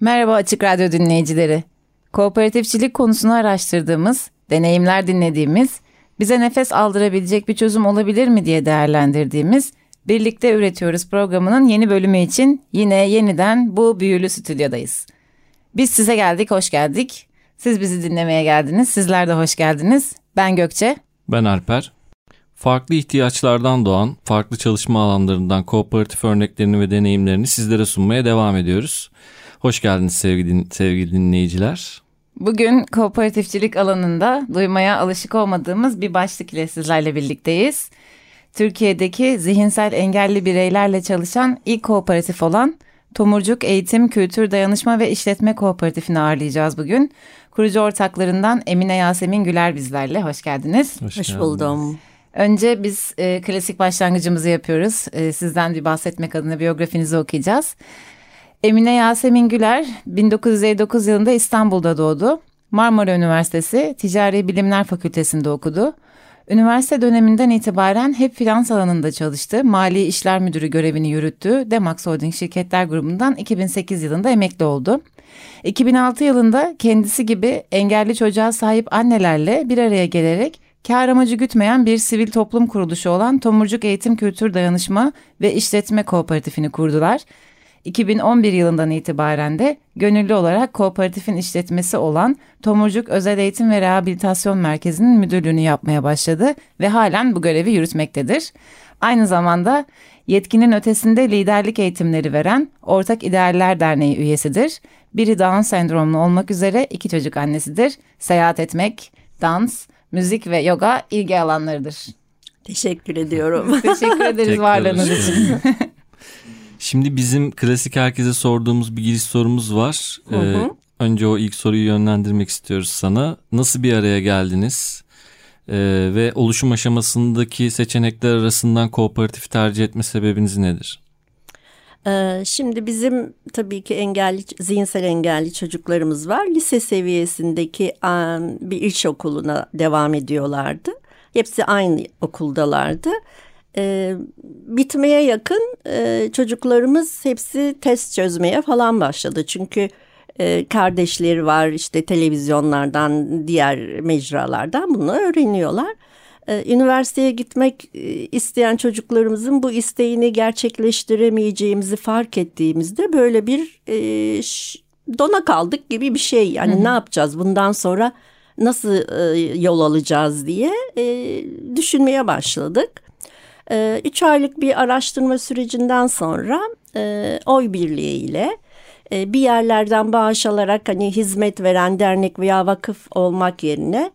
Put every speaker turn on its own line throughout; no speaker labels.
Merhaba Açık Radyo dinleyicileri. Kooperatifçilik konusunu araştırdığımız, deneyimler dinlediğimiz, bize nefes aldırabilecek bir çözüm olabilir mi diye değerlendirdiğimiz Birlikte Üretiyoruz programının yeni bölümü için yine yeniden bu büyülü stüdyodayız. Biz size geldik, hoş geldik. Siz bizi dinlemeye geldiniz, sizler de hoş geldiniz. Ben Gökçe.
Ben Alper. Farklı ihtiyaçlardan doğan, farklı çalışma alanlarından kooperatif örneklerini ve deneyimlerini sizlere sunmaya devam ediyoruz. Hoş geldiniz sevgili, sevgili dinleyiciler.
Bugün kooperatifçilik alanında duymaya alışık olmadığımız bir başlık ile sizlerle birlikteyiz. Türkiye'deki zihinsel engelli bireylerle çalışan ilk kooperatif olan Tomurcuk Eğitim, Kültür, Dayanışma ve İşletme Kooperatifini ağırlayacağız bugün. Kurucu ortaklarından Emine Yasemin Güler bizlerle. Hoş geldiniz.
Hoş
geldiniz.
buldum.
Önce biz e, klasik başlangıcımızı yapıyoruz. E, sizden bir bahsetmek adına biyografinizi okuyacağız. Emine Yasemin Güler 1959 yılında İstanbul'da doğdu. Marmara Üniversitesi Ticari Bilimler Fakültesi'nde okudu. Üniversite döneminden itibaren hep finans alanında çalıştı. Mali İşler Müdürü görevini yürüttü. Demax Holding Şirketler Grubu'ndan 2008 yılında emekli oldu. 2006 yılında kendisi gibi engelli çocuğa sahip annelerle bir araya gelerek kar amacı gütmeyen bir sivil toplum kuruluşu olan Tomurcuk Eğitim Kültür Dayanışma ve İşletme Kooperatifini kurdular. 2011 yılından itibaren de gönüllü olarak kooperatifin işletmesi olan Tomurcuk Özel Eğitim ve Rehabilitasyon Merkezi'nin müdürlüğünü yapmaya başladı ve halen bu görevi yürütmektedir. Aynı zamanda yetkinin ötesinde liderlik eğitimleri veren Ortak İdealler Derneği üyesidir. Biri Down sendromlu olmak üzere iki çocuk annesidir. Seyahat etmek, dans, müzik ve yoga ilgi alanlarıdır.
Teşekkür ediyorum.
Teşekkür ederiz varlığınız için.
Şimdi bizim klasik herkese sorduğumuz bir giriş sorumuz var.
Hı hı.
Ee, önce o ilk soruyu yönlendirmek istiyoruz sana. Nasıl bir araya geldiniz? Ee, ve oluşum aşamasındaki seçenekler arasından kooperatif tercih etme sebebiniz nedir?
Ee, Şimdi bizim tabii ki engelli, zihinsel engelli çocuklarımız var. Lise seviyesindeki em, bir ilkokuluna devam ediyorlardı. Hepsi aynı okuldalardı. Ee, bitmeye yakın e, çocuklarımız hepsi test çözmeye falan başladı. Çünkü e, kardeşleri var işte televizyonlardan, diğer mecralardan bunu öğreniyorlar. Ee, Üniversiteye gitmek e, isteyen çocuklarımızın bu isteğini gerçekleştiremeyeceğimizi fark ettiğimizde böyle bir e, dona kaldık gibi bir şey. Yani ne yapacağız bundan sonra nasıl e, yol alacağız diye e, düşünmeye başladık. E, üç aylık bir araştırma sürecinden sonra e, oy birliğiyle e, bir yerlerden bağış alarak hani hizmet veren dernek veya vakıf olmak yerine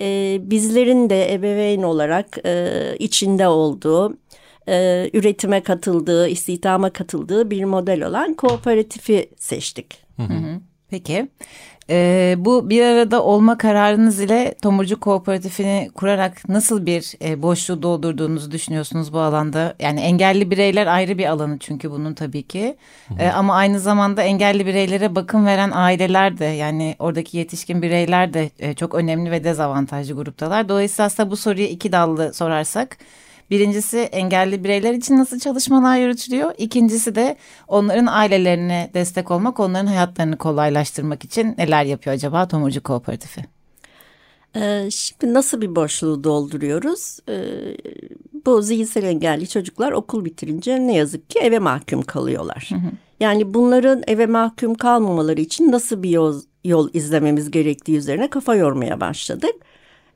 e, bizlerin de ebeveyn olarak e, içinde olduğu, e, üretime katıldığı, istihdama katıldığı bir model olan kooperatifi seçtik.
Peki. Ee, bu bir arada olma kararınız ile Tomurcuk Kooperatifini kurarak nasıl bir e, boşluğu doldurduğunuzu düşünüyorsunuz bu alanda? Yani engelli bireyler ayrı bir alanı çünkü bunun tabii ki. Ee, ama aynı zamanda engelli bireylere bakım veren aileler de yani oradaki yetişkin bireyler de e, çok önemli ve dezavantajlı gruptalar. Dolayısıyla aslında bu soruyu iki dallı sorarsak Birincisi engelli bireyler için nasıl çalışmalar yürütülüyor? İkincisi de onların ailelerine destek olmak, onların hayatlarını kolaylaştırmak için neler yapıyor acaba Tomurcuk Kooperatifi?
Ee, şimdi nasıl bir boşluğu dolduruyoruz? Ee, bu zihinsel engelli çocuklar okul bitirince ne yazık ki eve mahkum kalıyorlar. Yani bunların eve mahkum kalmamaları için nasıl bir yol, yol izlememiz gerektiği üzerine kafa yormaya başladık.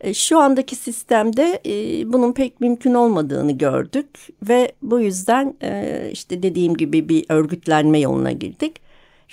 E, Şu andaki sistemde e, bunun pek mümkün olmadığını gördük ve bu yüzden e, işte dediğim gibi bir örgütlenme yoluna girdik.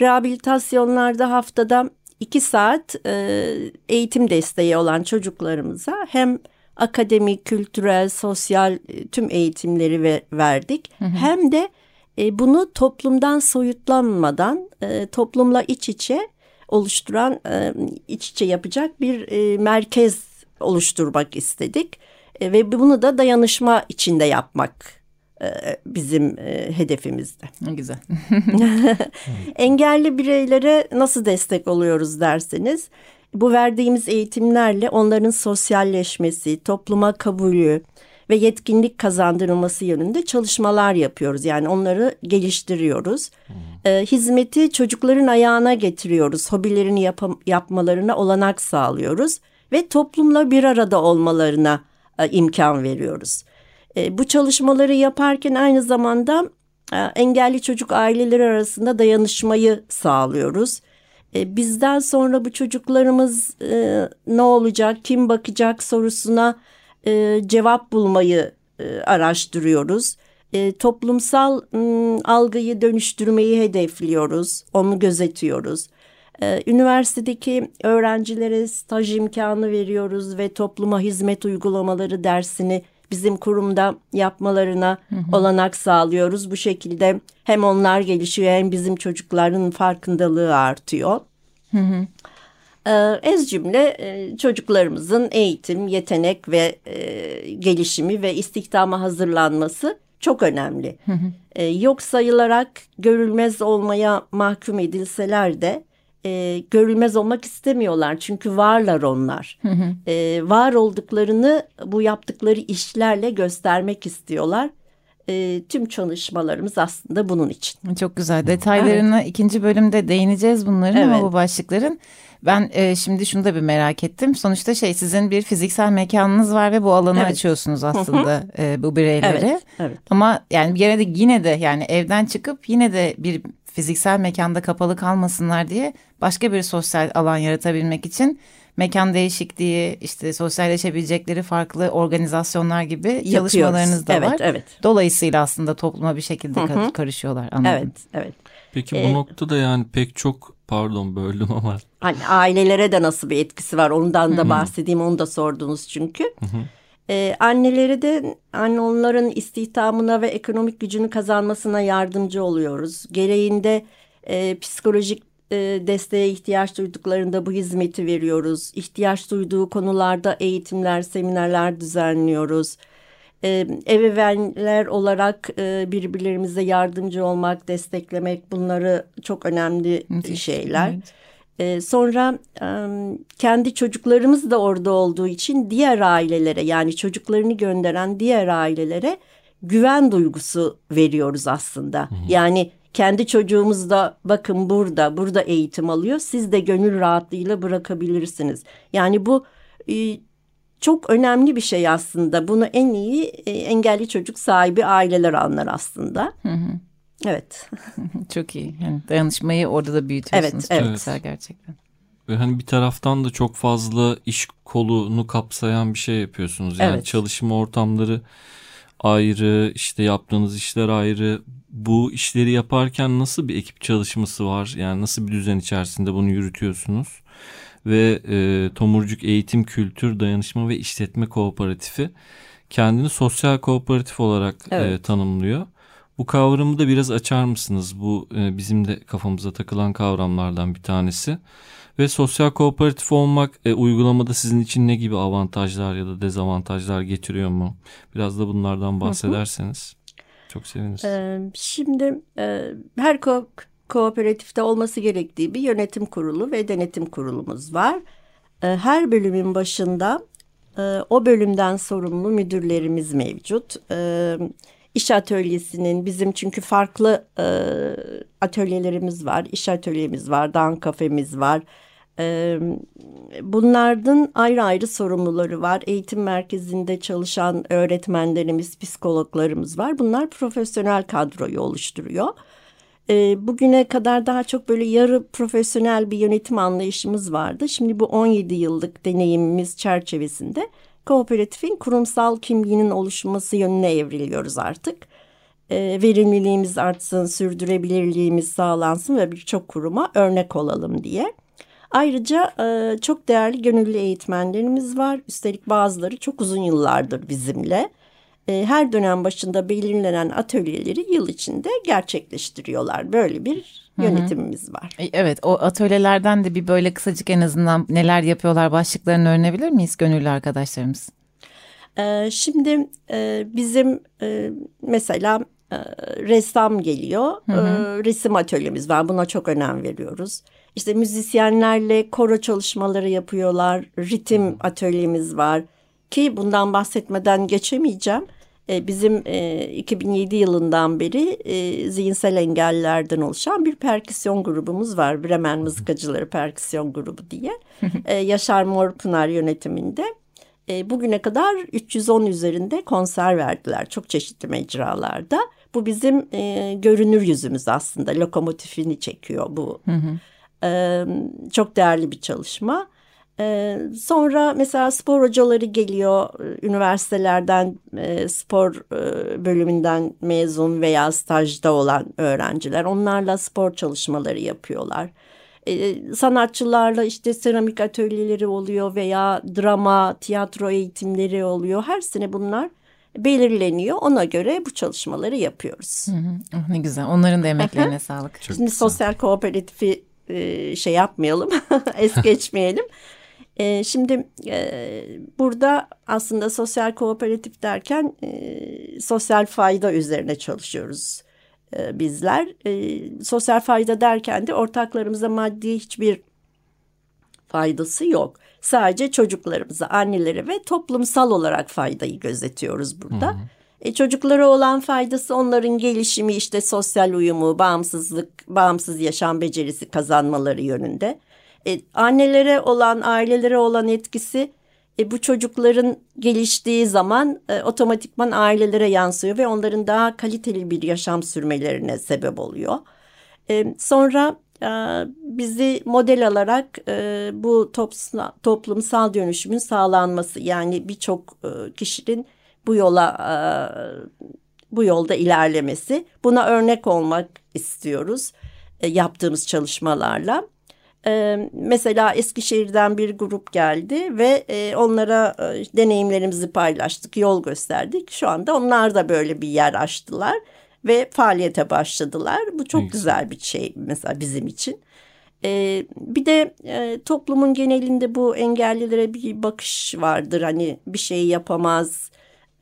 Rehabilitasyonlarda haftada iki saat e, eğitim desteği olan çocuklarımıza hem akademik, kültürel, sosyal tüm eğitimleri ve, verdik. Hem de E, bunu toplumdan soyutlanmadan e, toplumla iç içe oluşturan e, iç içe yapacak bir e, merkez oluşturmak istedik. E, ve bunu da dayanışma içinde yapmak e, bizim e, hedefimizde.
Ne güzel.
Engelli bireylere nasıl destek oluyoruz derseniz bu verdiğimiz eğitimlerle onların sosyalleşmesi, topluma kabulü ve yetkinlik kazandırılması yönünde çalışmalar yapıyoruz. Yani onları geliştiriyoruz. Ee, hizmeti çocukların ayağına getiriyoruz. Hobilerini yap- yapmalarına olanak sağlıyoruz ve toplumla bir arada olmalarına e, imkan veriyoruz. E, bu çalışmaları yaparken aynı zamanda e, engelli çocuk aileleri arasında dayanışmayı sağlıyoruz. Bizden sonra bu çocuklarımız ne olacak, kim bakacak sorusuna cevap bulmayı araştırıyoruz. Toplumsal m, algıyı dönüştürmeyi hedefliyoruz, onu gözetiyoruz. E, üniversitedeki öğrencilere staj imkanı veriyoruz ve topluma hizmet uygulamaları dersini bizim kurumda yapmalarına olanak sağlıyoruz. Bu şekilde hem onlar gelişiyor hem bizim çocukların farkındalığı artıyor. Ee, Ez cümle e, çocuklarımızın eğitim, yetenek ve e, gelişimi ve istihdama hazırlanması çok önemli. E, yok sayılarak görülmez olmaya mahkum edilseler de e, görülmez olmak istemiyorlar. Çünkü varlar onlar. E, var olduklarını bu yaptıkları işlerle göstermek istiyorlar. E, tüm çalışmalarımız aslında bunun için.
Çok güzel. Detaylarına ikinci bölümde değineceğiz bunların ama
Evet.
bu başlıkların. Ben e, şimdi şunu da bir merak ettim. Sonuçta şey sizin bir fiziksel mekanınız var ve bu alanı
Evet.
açıyorsunuz aslında e, bu bireylere.
Evet, evet.
Ama yani yine de yine de yani evden çıkıp yine de bir fiziksel mekanda kapalı kalmasınlar diye başka bir sosyal alan yaratabilmek için mekan değişikliği işte sosyalleşebilecekleri farklı organizasyonlar gibi çalışmalarınız da
evet,
var.
Evet,
Dolayısıyla aslında topluma bir şekilde ka- karışıyorlar anladım.
evet, evet.
Peki
Ee,
bu noktada yani pek çok pardon böldüm ama
Hani ailelere de nasıl bir etkisi var ondan da bahsedeyim onu da sordunuz çünkü. Ee, annelere de anne onların istihdamına ve ekonomik gücünü kazanmasına yardımcı oluyoruz. Gereğinde e, psikolojik e, desteğe ihtiyaç duyduklarında bu hizmeti veriyoruz. İhtiyaç duyduğu konularda eğitimler, seminerler düzenliyoruz. E, ebeveynler olarak e, birbirlerimize yardımcı olmak, desteklemek bunları çok önemli
Müthiş,
şeyler.
evet.
Ee, sonra e, kendi çocuklarımız da orada olduğu için diğer ailelere yani çocuklarını gönderen diğer ailelere güven duygusu veriyoruz aslında. Yani kendi çocuğumuz da bakın burada, burada eğitim alıyor. Siz de gönül rahatlığıyla bırakabilirsiniz. Yani bu e, çok önemli bir şey aslında. Bunu en iyi e, engelli çocuk sahibi aileler anlar aslında. Evet.
Çok iyi. Yani dayanışmayı orada da büyütüyorsunuz.
Evet,
Çok
evet.
güzel gerçekten.
ve hani bir taraftan da çok fazla iş kolunu kapsayan bir şey yapıyorsunuz. Yani
Evet.
çalışma ortamları ayrı, işte yaptığınız işler ayrı. Bu işleri yaparken nasıl bir ekip çalışması var? Yani nasıl bir düzen içerisinde bunu yürütüyorsunuz? Ve e, Tomurcuk Eğitim Kültür Dayanışma ve İşletme Kooperatifi kendini sosyal kooperatif olarak e,
Evet.
tanımlıyor. Bu kavramı da biraz açar mısınız? Bu e, bizim de kafamıza takılan kavramlardan bir tanesi. Ve sosyal kooperatif olmak e, uygulamada sizin için ne gibi avantajlar ya da dezavantajlar getiriyor mu? Biraz da bunlardan bahsederseniz çok seviniriz.
Ee, Şimdi e, her ko- kooperatifte olması gerektiği bir yönetim kurulu ve denetim kurulumuz var. E, Her bölümün başında e, o bölümden sorumlu müdürlerimiz mevcut. E, İş atölyesinin bizim çünkü farklı e, atölyelerimiz var. İş atölyemiz var, dan kafemiz var. E, bunlardan ayrı ayrı sorumluları var. Eğitim merkezinde çalışan öğretmenlerimiz, psikologlarımız var. Bunlar profesyonel kadroyu oluşturuyor. E, bugüne kadar daha çok böyle yarı profesyonel bir yönetim anlayışımız vardı. Şimdi bu 17 yıllık deneyimimiz çerçevesinde kooperatifin kurumsal kimliğinin oluşması yönüne evriliyoruz artık. E, verimliliğimiz artsın, sürdürülebilirliğimiz sağlansın ve birçok kuruma örnek olalım diye. Ayrıca e, çok değerli gönüllü eğitmenlerimiz var. Üstelik bazıları çok uzun yıllardır bizimle. E, her dönem başında belirlenen atölyeleri yıl içinde gerçekleştiriyorlar. Böyle bir yönetimimiz var.
E, Evet o atölyelerden de bir böyle kısacık en azından neler yapıyorlar başlıklarını öğrenebilir miyiz gönüllü arkadaşlarımız?
Ee, şimdi e, bizim e, mesela e, ressam geliyor, E, resim atölyemiz var. Buna çok önem veriyoruz. İşte müzisyenlerle koro çalışmaları yapıyorlar, ritim atölyemiz var. Ki bundan bahsetmeden geçemeyeceğim. E, bizim e, 2007 yılından beri e, zihinsel engellilerden oluşan bir perküsyon grubumuz var. Bremen Mızıkacıları Perküsyon Grubu diye. E, Yaşar Morpınar yönetiminde. E, bugüne kadar 310 üzerinde konser verdiler çok çeşitli mecralarda. Bu bizim e, görünür yüzümüz aslında lokomotifini çekiyor bu. E, çok değerli bir çalışma. E, sonra mesela spor hocaları geliyor e, üniversitelerden e, spor e, bölümünden mezun veya stajda olan öğrenciler onlarla spor çalışmaları yapıyorlar. Sanatçılarla işte seramik atölyeleri oluyor veya drama, tiyatro eğitimleri oluyor. Her sene bunlar belirleniyor. Ona göre bu çalışmaları yapıyoruz.
Hı hı. Oh, ne güzel onların da emeklerine sağlık.
Çok
Şimdi
güzel.
sosyal kooperatifi şey yapmayalım, es geçmeyelim. E, şimdi e, burada aslında sosyal kooperatif derken e, sosyal fayda üzerine çalışıyoruz e, bizler. E, sosyal fayda derken de ortaklarımıza maddi hiçbir faydası yok. Sadece çocuklarımıza, annelere ve toplumsal olarak faydayı gözetiyoruz burada. E, çocuklara olan faydası onların gelişimi, işte sosyal uyumu, bağımsızlık, bağımsız yaşam becerisi kazanmaları yönünde. E, annelere olan, ailelere olan etkisi e, bu çocukların geliştiği zaman e, otomatikman ailelere yansıyor ve onların daha kaliteli bir yaşam sürmelerine sebep oluyor. E, sonra e, bizi model alarak e, bu topsla- toplumsal dönüşümün sağlanması yani birçok e, kişinin bu yola e, bu yolda ilerlemesi buna örnek olmak istiyoruz e, yaptığımız çalışmalarla. E, mesela Eskişehir'den bir grup geldi ve e, onlara e, deneyimlerimizi paylaştık, yol gösterdik. Şu anda onlar da böyle bir yer açtılar ve faaliyete başladılar. Bu çok
Ne güzel.
bir şey mesela bizim için. E, bir de e, toplumun genelinde bu engellilere bir bakış vardır. Hani bir şey yapamaz,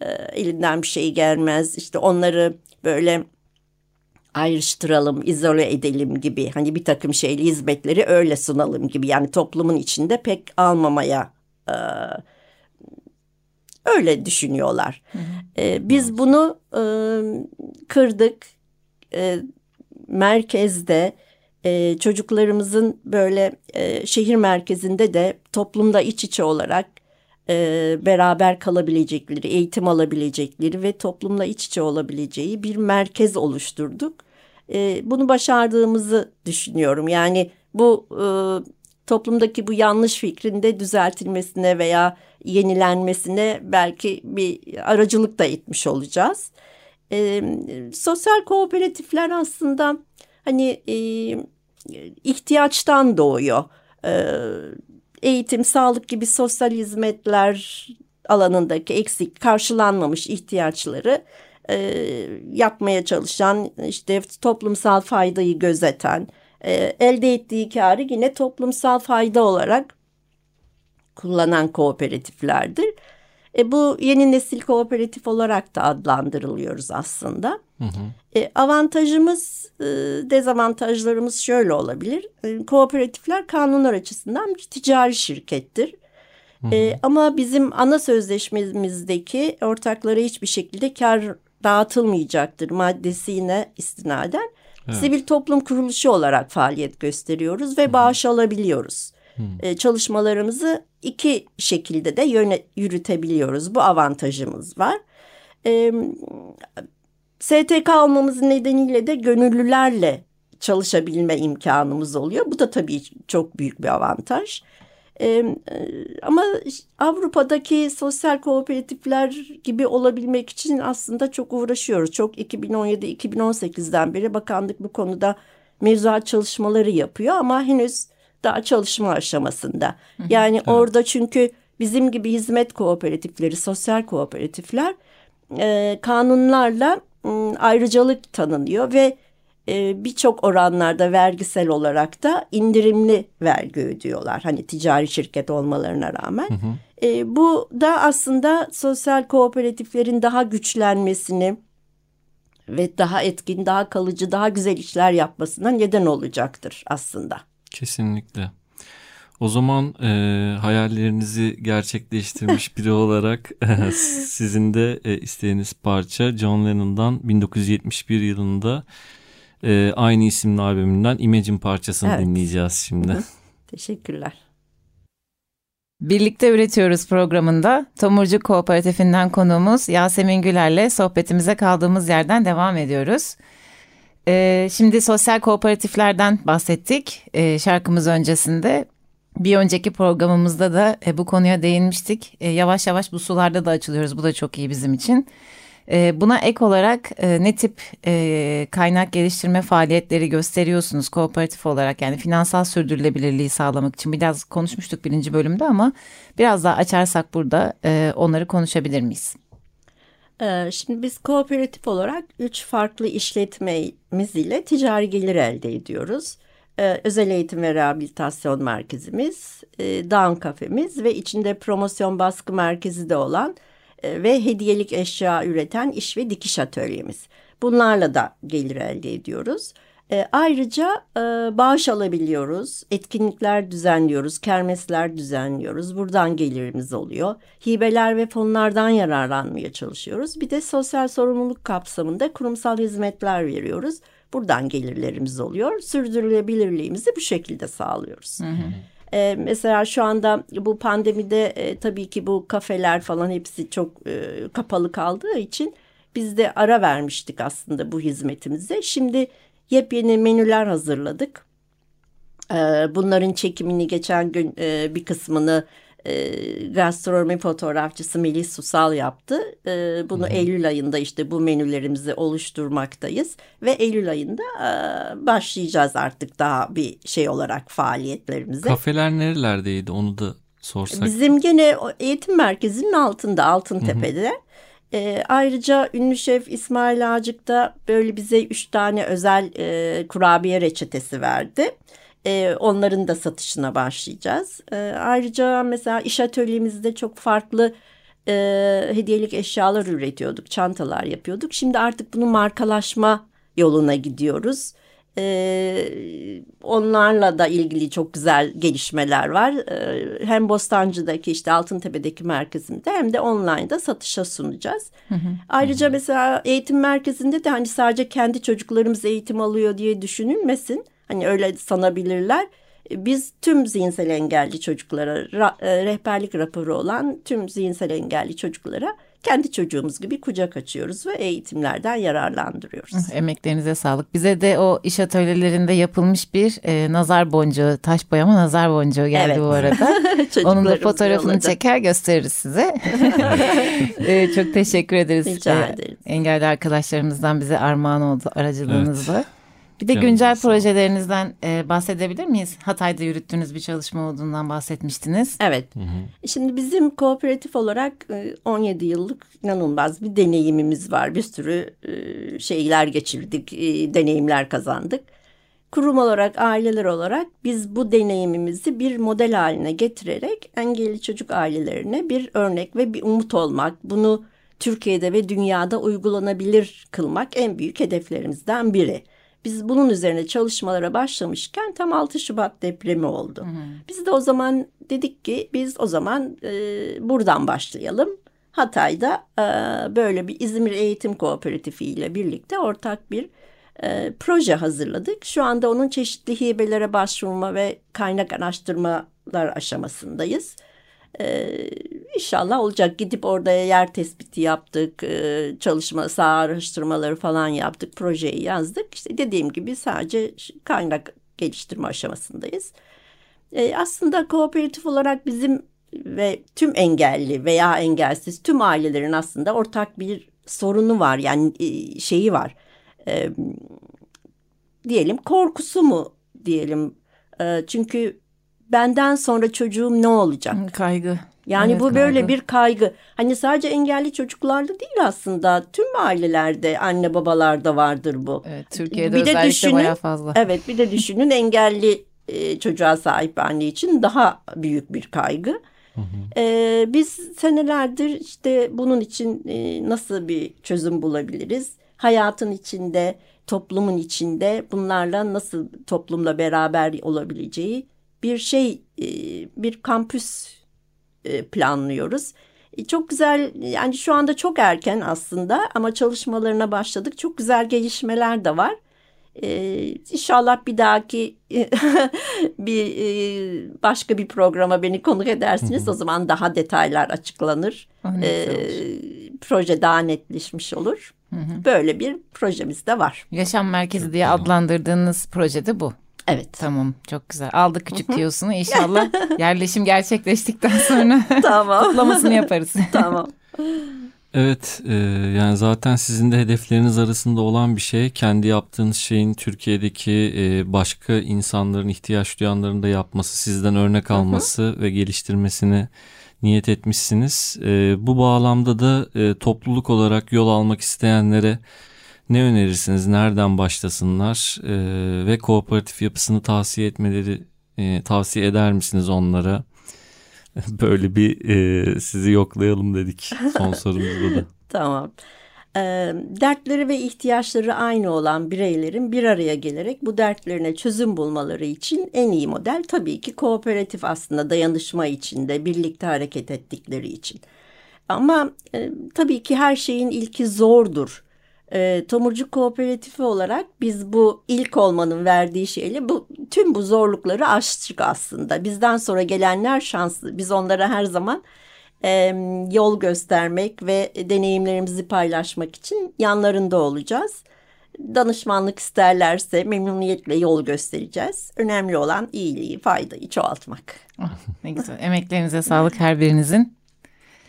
e, elinden bir şey gelmez. İşte onları böyle ayrıştıralım, izole edelim gibi hani bir takım şeyli hizmetleri öyle sunalım gibi yani toplumun içinde pek almamaya e, öyle düşünüyorlar. E, biz bunu e, kırdık. E, merkezde e, çocuklarımızın böyle e, şehir merkezinde de toplumda iç içe olarak e, beraber kalabilecekleri, eğitim alabilecekleri ve toplumla iç içe olabileceği bir merkez oluşturduk. E, bunu başardığımızı düşünüyorum. Yani bu e, toplumdaki bu yanlış fikrin de düzeltilmesine veya yenilenmesine belki bir aracılık da etmiş olacağız. Sosyal kooperatifler aslında hani ihtiyaçtan doğuyor. Eğitim, sağlık gibi sosyal hizmetler alanındaki eksik, karşılanmamış ihtiyaçları e, yapmaya çalışan, işte toplumsal faydayı gözeten, e, elde ettiği karı yine toplumsal fayda olarak kullanan kooperatiflerdir. E, bu yeni nesil kooperatif olarak da adlandırılıyoruz aslında. E, avantajımız, e, dezavantajlarımız şöyle olabilir. E, kooperatifler kanunlar açısından bir ticari şirkettir. E, ama bizim ana sözleşmemizdeki ortaklara hiçbir şekilde kar dağıtılmayacaktır maddesine istinaden. Sivil toplum kuruluşu olarak faaliyet gösteriyoruz ve bağış alabiliyoruz. E, çalışmalarımızı iki şekilde de yöne, yürütebiliyoruz. Bu avantajımız var. E, STK olmamızın nedeniyle de gönüllülerle çalışabilme imkanımız oluyor. Bu da tabii çok büyük bir avantaj. Ee, ama Avrupa'daki sosyal kooperatifler gibi olabilmek için aslında çok uğraşıyoruz. Çok 2017-2018'den beri bakanlık bu konuda mevzuat çalışmaları yapıyor ama henüz daha çalışma aşamasında. Yani orada çünkü bizim gibi hizmet kooperatifleri, sosyal kooperatifler e, kanunlarla m, ayrıcalık tanınıyor ve e, birçok oranlarda vergisel olarak da indirimli vergi ödüyorlar. Hani ticari şirket olmalarına rağmen. E, bu da aslında sosyal kooperatiflerin daha güçlenmesini ve daha etkin, daha kalıcı, daha güzel işler yapmasına neden olacaktır aslında.
Kesinlikle. O zaman e, hayallerinizi gerçekleştirmiş biri olarak e, sizin de e, istediğiniz parça John Lennon'dan 1971 yılında e, aynı isimli albümünden Imagine parçasını
Evet.
dinleyeceğiz şimdi.
Teşekkürler.
Birlikte Üretiyoruz programında Tomurcuk Kooperatifinden konuğumuz Yasemin Güler'le sohbetimize kaldığımız yerden devam ediyoruz. Ee, şimdi sosyal kooperatiflerden bahsettik ee, şarkımız öncesinde. Bir önceki programımızda da e, bu konuya değinmiştik. E, yavaş yavaş bu sularda da açılıyoruz. Bu da çok iyi bizim için. E, buna ek olarak e, ne tip e, kaynak geliştirme faaliyetleri gösteriyorsunuz kooperatif olarak? Yani finansal sürdürülebilirliği sağlamak için biraz konuşmuştuk birinci bölümde ama biraz daha açarsak burada e, onları konuşabilir miyiz?
Ee, Şimdi biz kooperatif olarak üç farklı işletmemiz ile ticari gelir elde ediyoruz. Ee, Özel Eğitim ve Rehabilitasyon Merkezimiz, e, Down Kafemiz ve içinde promosyon baskı merkezi de olan e, ve hediyelik eşya üreten iş ve dikiş atölyemiz. Bunlarla da gelir elde ediyoruz. E, ayrıca e, bağış alabiliyoruz, etkinlikler düzenliyoruz, kermesler düzenliyoruz. Buradan gelirimiz oluyor. Hibeler ve fonlardan yararlanmaya çalışıyoruz. Bir de sosyal sorumluluk kapsamında kurumsal hizmetler veriyoruz. Buradan gelirlerimiz oluyor. Sürdürülebilirliğimizi bu şekilde sağlıyoruz. E, mesela şu anda bu pandemide e, tabii ki bu kafeler falan hepsi çok e, kapalı kaldığı için biz de ara vermiştik aslında bu hizmetimize. Şimdi yepyeni menüler hazırladık. E, bunların çekimini geçen gün e, bir kısmını e, gastronomi fotoğrafçısı Melis Susal yaptı. E, bunu Eylül ayında işte bu menülerimizi oluşturmaktayız ve Eylül ayında e, başlayacağız artık daha bir şey olarak faaliyetlerimize.
Kafeler nerelerdeydi onu da sorsak.
Bizim gene eğitim merkezinin altında Altıntepe'de. E, ayrıca ünlü şef İsmail Ağacık da böyle bize üç tane özel e, kurabiye reçetesi verdi. E, onların da satışına başlayacağız. E, ayrıca mesela iş atölyemizde çok farklı e, hediyelik eşyalar üretiyorduk, çantalar yapıyorduk. Şimdi artık bunu markalaşma yoluna gidiyoruz. Ee, onlarla da ilgili çok güzel gelişmeler var. Ee, hem Bostancı'daki işte Altıntepe'deki merkezimde hem de online'da satışa sunacağız. Ayrıca mesela eğitim merkezinde de hani sadece kendi çocuklarımız eğitim alıyor diye düşünülmesin. Hani öyle sanabilirler. Biz tüm zihinsel engelli çocuklara ra- e, rehberlik raporu olan tüm zihinsel engelli çocuklara kendi çocuğumuz gibi kucak açıyoruz ve eğitimlerden yararlandırıyoruz.
Emeklerinize sağlık. Bize de o iş atölyelerinde yapılmış bir e, nazar boncuğu, taş boyama nazar boncuğu geldi
Evet.
bu arada. Onun da fotoğrafını
yolladı.
çeker gösteririz size. E, çok teşekkür ederiz.
Rica
E,
ederiz.
Engelli arkadaşlarımızdan bize armağan oldu aracılığınızla. Bir de güncel projelerinizden e, bahsedebilir miyiz? Hatay'da yürüttüğünüz bir çalışma olduğundan bahsetmiştiniz.
Evet. Şimdi bizim kooperatif olarak e, 17 yıllık inanılmaz bir deneyimimiz var. Bir sürü e, şeyler geçirdik, e, deneyimler kazandık. Kurum olarak, aileler olarak biz bu deneyimimizi bir model haline getirerek engelli çocuk ailelerine bir örnek ve bir umut olmak, bunu Türkiye'de ve dünyada uygulanabilir kılmak en büyük hedeflerimizden biri. Biz bunun üzerine çalışmalara başlamışken tam 6 Şubat depremi oldu. Biz de o zaman dedik ki biz o zaman e, buradan başlayalım. Hatay'da e, böyle bir İzmir Eğitim Kooperatifi ile birlikte ortak bir e, proje hazırladık. Şu anda onun çeşitli hibelere başvurma ve kaynak araştırmalar aşamasındayız. Ee, inşallah olacak. Gidip orada yer tespiti yaptık, e, çalışma saha araştırmaları falan yaptık, projeyi yazdık. İşte dediğim gibi sadece kaynak geliştirme aşamasındayız. Ee, aslında kooperatif olarak bizim ve tüm engelli veya engelsiz tüm ailelerin aslında ortak bir sorunu var. Yani e, şeyi var. Diyelim korkusu mu diyelim. Çünkü benden sonra çocuğum ne olacak?
Kaygı.
Yani
Evet,
bu böyle
kaygı.
bir kaygı. Hani sadece engelli çocuklarda değil aslında. Tüm ailelerde, anne babalarda vardır bu.
Evet, Türkiye'de
Bir de
özellikle
düşünün-
bayağı fazla.
Evet bir de düşünün engelli e, çocuğa sahip anne için daha büyük bir kaygı. E, biz senelerdir işte bunun için e, nasıl bir çözüm bulabiliriz? Hayatın içinde, toplumun içinde bunlarla nasıl toplumla beraber olabileceği bir şey, e, bir kampüs planlıyoruz. E, Çok güzel yani şu anda çok erken aslında ama çalışmalarına başladık. Çok güzel gelişmeler de var. Ee, inşallah bir dahaki bir e, başka bir programa beni konuk edersiniz. O zaman daha detaylar açıklanır.
Ah.
Ee, proje daha netleşmiş olur. Böyle bir projemiz de var.
Yaşam merkezi diye adlandırdığınız projede bu.
Evet.
Tamam çok güzel. Aldık küçük tiyosunu inşallah yerleşim gerçekleştikten sonra
tamam.
kutlamasını yaparız.
tamam.
Evet e, yani zaten sizin de hedefleriniz arasında olan bir şey kendi yaptığınız şeyin Türkiye'deki e, başka insanların ihtiyaç duyanların da yapması sizden örnek alması ve geliştirmesini niyet etmişsiniz. E, bu bağlamda da e, topluluk olarak yol almak isteyenlere ne önerirsiniz? Nereden başlasınlar? E, ve kooperatif yapısını tavsiye etmeleri e, tavsiye eder misiniz onlara? Böyle bir e, sizi yoklayalım dedik son sorumuzda da.
Tamam. Ee, dertleri ve ihtiyaçları aynı olan bireylerin bir araya gelerek bu dertlerine çözüm bulmaları için en iyi model tabii ki kooperatif aslında dayanışma içinde birlikte hareket ettikleri için. Ama e, tabii ki her şeyin ilki zordur. E, Tomurcuk Kooperatifi olarak biz bu ilk olmanın verdiği şeyle bu tüm bu zorlukları aştık aslında. Bizden sonra gelenler şanslı. Biz onlara her zaman e, yol göstermek ve deneyimlerimizi paylaşmak için yanlarında olacağız. Danışmanlık isterlerse memnuniyetle yol göstereceğiz. Önemli olan iyiliği, faydayı çoğaltmak.
Ah, ne güzel. Emeklerinize sağlık her birinizin.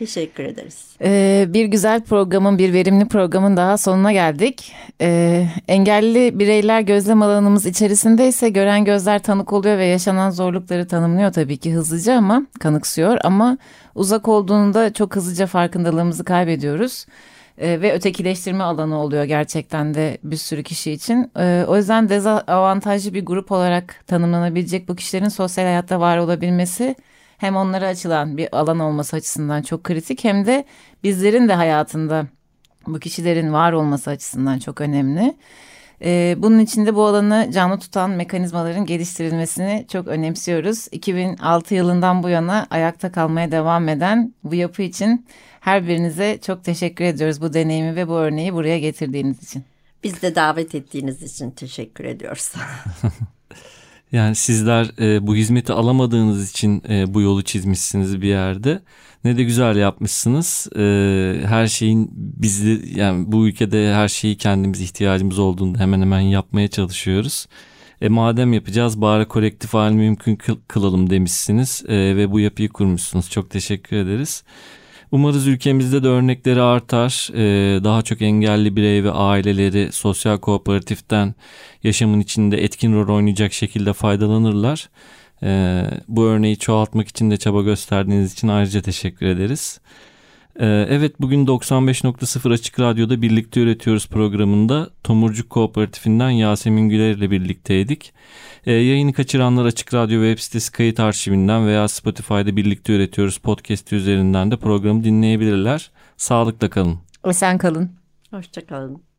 Teşekkür ederiz.
Ee, bir güzel programın, bir verimli programın daha sonuna geldik. Ee, engelli bireyler gözlem alanımız içerisinde ise gören gözler tanık oluyor ve yaşanan zorlukları tanımlıyor tabii ki hızlıca ama kanıksıyor. Ama uzak olduğunda çok hızlıca farkındalığımızı kaybediyoruz. Ee, ve ötekileştirme alanı oluyor gerçekten de bir sürü kişi için. Ee, o yüzden dezavantajlı bir grup olarak tanımlanabilecek bu kişilerin sosyal hayatta var olabilmesi hem onlara açılan bir alan olması açısından çok kritik hem de bizlerin de hayatında bu kişilerin var olması açısından çok önemli. Ee, bunun için de bu alanı canlı tutan mekanizmaların geliştirilmesini çok önemsiyoruz. 2006 yılından bu yana ayakta kalmaya devam eden bu yapı için her birinize çok teşekkür ediyoruz bu deneyimi ve bu örneği buraya getirdiğiniz için.
Biz de davet ettiğiniz için teşekkür ediyoruz.
Yani sizler e, bu hizmeti alamadığınız için e, bu yolu çizmişsiniz bir yerde. Ne de güzel yapmışsınız. E, her şeyin bizde yani bu ülkede her şeyi kendimiz ihtiyacımız olduğunda hemen hemen yapmaya çalışıyoruz. E, madem yapacağız bari kolektif hal mümkün kıl- kılalım demişsiniz e, ve bu yapıyı kurmuşsunuz. Çok teşekkür ederiz. Umarız ülkemizde de örnekleri artar. Ee, daha çok engelli birey ve aileleri sosyal kooperatiften yaşamın içinde etkin rol oynayacak şekilde faydalanırlar. Ee, bu örneği çoğaltmak için de çaba gösterdiğiniz için ayrıca teşekkür ederiz. Ee, evet bugün 95.0 Açık Radyo'da Birlikte Üretiyoruz programında Tomurcuk Kooperatifinden Yasemin Güler ile birlikteydik. Ee, yayını kaçıranlar Açık Radyo web sitesi kayıt arşivinden veya Spotify'da Birlikte Üretiyoruz podcast üzerinden de programı dinleyebilirler. Sağlıkla kalın.
Esen kalın.
Hoşçakalın.